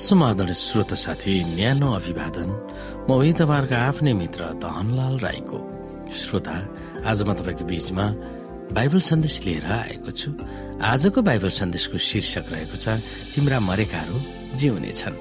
समाधान श्रोत साथी न्यानो अभिवादन। म वही तपाईँहरूको आफ्नै मित्र दहनलाल राईको। श्रोता आज म तपाईँको बीचमा बाइबल सन्देश लिएर आएको छु। आजको बाइबल सन्देशको शीर्षक रहेको छ तिम्रा मरेकाहरू जिउनेछन्।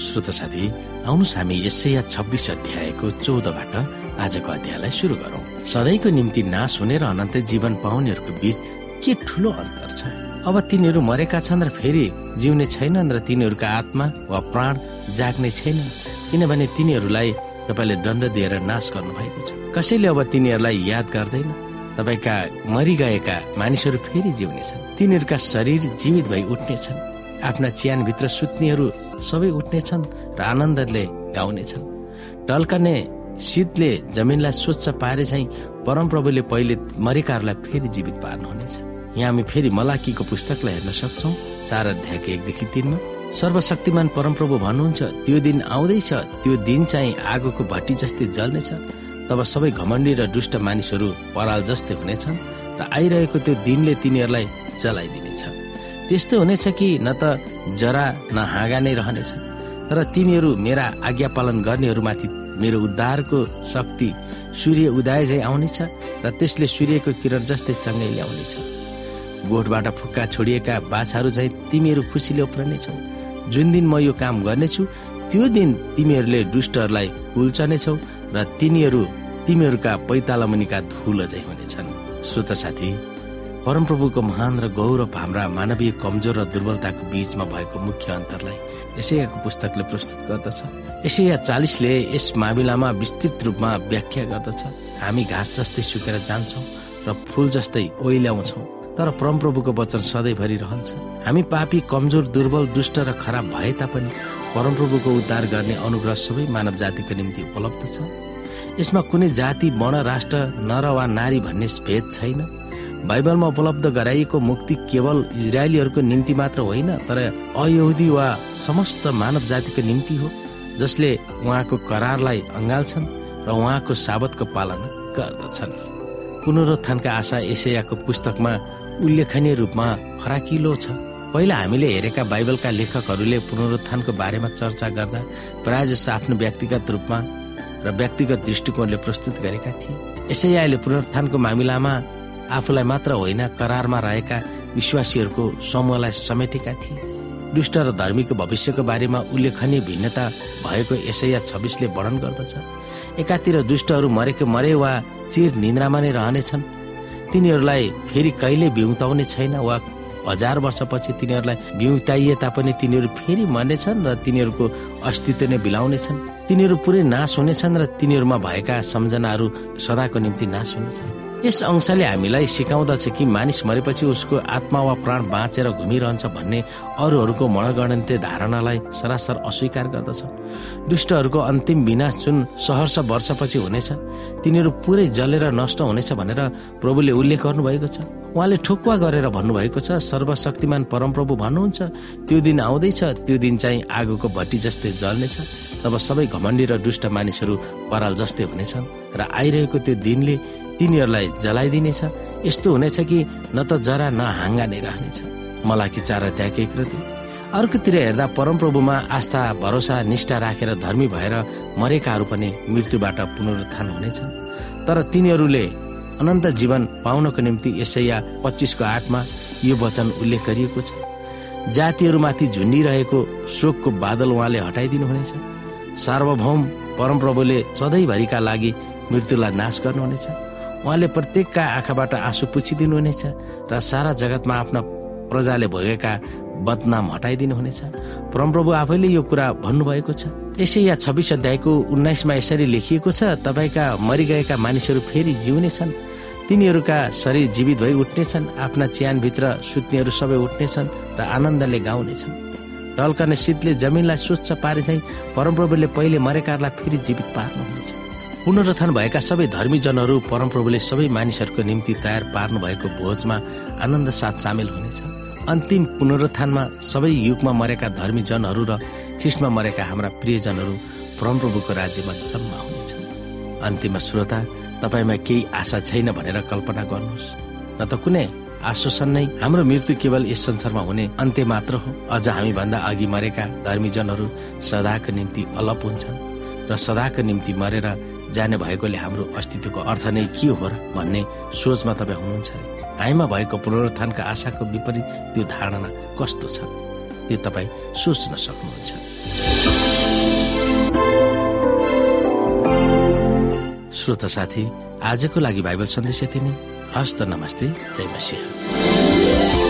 श्रोत साथी आउनुहोस् हामी यसै छब्बिस अध्यायको चौधबाट आजको अध्यायलाई सुरु गरौं। सधैँको निम्ति नाश हुने र अनन्त जीवन पाउनेहरूको बीच के ठुलो अन्तर छ? अब तिनीहरू मरेका छन् र फेरि जिउने छैनन् र तिनीहरूका आत्मा वा प्राण जाग्ने छैन किनभने तिनीहरूलाई तपाईँले दण्ड दिएर नाश गर्नु भएको छ। कसैले अब तिनीहरूलाई याद गर्दैन? तपाईँका मरिगएका मानिसहरू फेरि जिउनेछन् तिनीहरूका शरीर जीवित भई उठ्नेछन् आफ्ना च्यानभित्र सुत्नेहरू सबै उठ्नेछन् र आनन्दले गाउनेछन् टल्कने शीतले जमिनलाई स्वच्छ पारे चाहिँ परमप्रभुले पहिले मरेकाहरूलाई फेरि जीवित पार्नुहुनेछ। यहाँ हामी फेरि मलाकीको पुस्तकलाई हेर्न सक्छौ। चार अध्यायको एकदेखि तिनमा सर्वशक्तिमान परमप्रभु भन्नुहुन्छ त्यो दिन आउँदैछ त्यो दिन चाहिँ आगोको भट्टी जस्तै जल्नेछ। तब सबै घमण्डी र दुष्ट मानिसहरू पराल जस्तै हुनेछन् र आइरहेको त्यो दिनले तिनीहरूलाई जलाइदिनेछ। त्यस्तो हुनेछ कि न त जरा न हाँगा नै रहनेछ। तर तिमीहरू मेरा आज्ञा पालन गर्नेहरूमाथि मेरो उद्धारको शक्ति सूर्य उदय झै आउनेछ र त्यसले सूर्यको किरण जस्तै चङ्गै ल्याउनेछ। गोठबाट फुक्का छोडिएका बाछाहरू झै तिमीहरू खुसीले उफ्रनेछौ। जुन दिन म यो काम गर्नेछु त्यो दिन तिमीहरूले दुष्टहरूलाई उल्चनेछौ र तिनीहरू तिमीहरूका पैताला मुनिका धुल झै हुनेछन्। श्रोत साथी परमप्रभुको महान र गौरव हाम्रा मानवीय कमजोर र दुर्बलताको बीचमा भएको मुख्य अन्तरलाई यसैको पुस्तकले प्रस्तुत गर्दछ। यसैया चालिसले यस मामिलामा विस्तृत रूपमा व्याख्या गर्दछ। हामी घाँस जस्तै सुकेर जान्छौँ र फुल जस्तै ओइल्याउँछौँ। तर परमप्रभुको वचन सधैँभरि रहन्छ। हामी पापी कमजोर दुर्बल दुष्ट र खराब भए तापनि परमप्रभुको उद्धार गर्ने अनुग्रह सबै मानव जातिको निम्ति उपलब्ध छ। यसमा कुनै जाति वर्ण राष्ट्र नर वा नारी भन्ने भेद छैन। बाइबलमा उपलब्ध गराइएको मुक्ति केवल इजरायलीहरूको निम्ति मात्र होइन तर अयहुदी वा समस्त मानव जातिको निम्ति हो जसले उहाँको करारलाई अँगाल्छन् र उहाँको साबतको पालना गर्दछन्। पुनरुत्थानका आशा एसियाको पुस्तकमा उल्लेखनीय रूपमा फराकिलो छ। पहिला हामीले हेरेका बाइबलका लेखकहरूले पुनरुत्थानको बारेमा चर्चा गर्दा प्राय जसो आफ्नो व्यक्तिगत रूपमा र व्यक्तिगत दृष्टिकोणले प्रस्तुत गरेका थिए। यसैयाले पुनरुत्थानको मामिलामा आफूलाई मात्र होइन करारमा रहेका विश्वासीहरूको समूहलाई समेटेका थिए। दुष्ट र धर्मीको भविष्यको बारेमा उल्लेखनीय भिन्नता भएको यसैया छब्बिसले वर्णन गर्दछ। एकातिर दुष्टहरू मरेको मरे वा चिर निन्द्रामा नै रहनेछन्। तिनीहरूलाई फेरि कहिले बिउताउने छैन वा हजार वर्षपछि तिनीहरूलाई बिउताइए तापनि तिनीहरू फेरि मर्नेछन् र तिनीहरूको अस्तित्व नै बिलाउनेछन्। तिनीहरू पुरै नाश हुनेछन् र तिनीहरूमा भएका सम्झनाहरू सदाको निम्ति नाश हुनेछन्। यस अंशले हामीलाई सिकाउँदछ कि मानिस मरेपछि उसको आत्मा वा प्राण बाँचेर घुमिरहन्छ भन्ने अरूहरूको मनगणन्ते धारणालाई सरासर अस्वीकार गर्दछ। दुष्टहरूको अन्तिम विनाश जुन सहर्ष वर्षपछि हुनेछ तिनीहरू पुरै जलेर नष्ट हुनेछ भनेर प्रभुले उल्लेख गर्नुभएको छ। उहाँले ठोकुवा गरेर भन्नुभएको छ सर्वशक्तिमान परमप्रभु भन्नुहुन्छ त्यो दिन आउँदैछ त्यो दिन चाहिँ आगोको भट्टी जस्तै जल्नेछ। तब सबै घमण्डी र दुष्ट मानिसहरू पराल जस्तै हुनेछन् र आइरहेको त्यो दिनले तिनीहरूलाई जलाइदिनेछ। यस्तो हुनेछ कि न त जरा न हाँगा नै रहनेछ। मलाई कि चार एक रति अर्कोतिर हेर्दा परमप्रभुमा आस्था भरोसा निष्ठा राखेर धर्मी भएर मरेकाहरू पनि मृत्युबाट पुनरुत्थान हुनेछन् तर तिनीहरूले अनन्त जीवन पाउनको निम्ति यसैया पच्चिसको आठमा यो वचन उल्लेख गरिएको छ। जातिहरूमाथि झुन्डिरहेको शोकको बादल उहाँले हटाइदिनु हुनेछ। सार्वभौम परमप्रभुले सधैँभरिका लागि मृत्युलाई नाश गर्नुहुनेछ। उहाँले प्रत्येकका आँखाबाट आँसु पुछिदिनुहुनेछ र सारा जगतमा आफ्ना प्रजाले भोगेका बदनाम हटाइदिनुहुनेछ। परमप्रभु आफैले यो कुरा भन्नुभएको छ। यसै या छब्बिस अध्यायको उन्नाइसमा यसरी लेखिएको छ तपाईँका मरिगएका मानिसहरू फेरि जिउनेछन्। तिनीहरूका शरीर जीवित भई उठ्नेछन् आफ्ना च्यानभित्र सुत्नेहरू सबै उठ्नेछन् र आनन्दले गाउनेछन्। ढल्कने शीतले जमिनलाई स्वच्छ पारे चाहिँ परमप्रभुले पहिले मरेकाहरूलाई फेरि जीवित पार्नुहुनेछ। पुनरुत्थान भएका सबै धर्मीजनहरू परमप्रभुले सबै मानिसहरूको निम्ति तयार पार्नु भएको भोजमा आनन्द साथ सामेल हुनेछ। अन्तिम पुनरुत्थानमा सबै युगमा मरेका धर्मीजनहरू र ख्रिस्टमा मरेका हाम्रा प्रियजनहरू परमप्रभुको राज्यमा जम्मा हुनेछन् अन्तिम श्रोता तपाईँमा केही आशा छैन भनेर कल्पना गर्नुहोस्। न त कुनै आश्वासन नै हाम्रो मृत्यु केवल यस संसारमा हुने अन्त्य मात्र हो। अझ हामी भन्दा अघि मरेका धर्मीजनहरू सदाको निम्ति अलप हुन्छन् र सदाको निम्ति मरेर जाने भएकोले हाम्रो अस्तित्वको अर्थ नै के हो र भन्ने सोचमा तपाईँ हुनुहुन्छ हामीमा भएको पुनरुत्थानका आशाको विपरीत त्यो धारणा कस्तो छ? त्यो तपाईँ सोच्न सक्नुहुन्छ। श्रोता साथी आजको लागि बाइबल सन्देश यति नै। हस्त नमस्ते। जय मसिंह।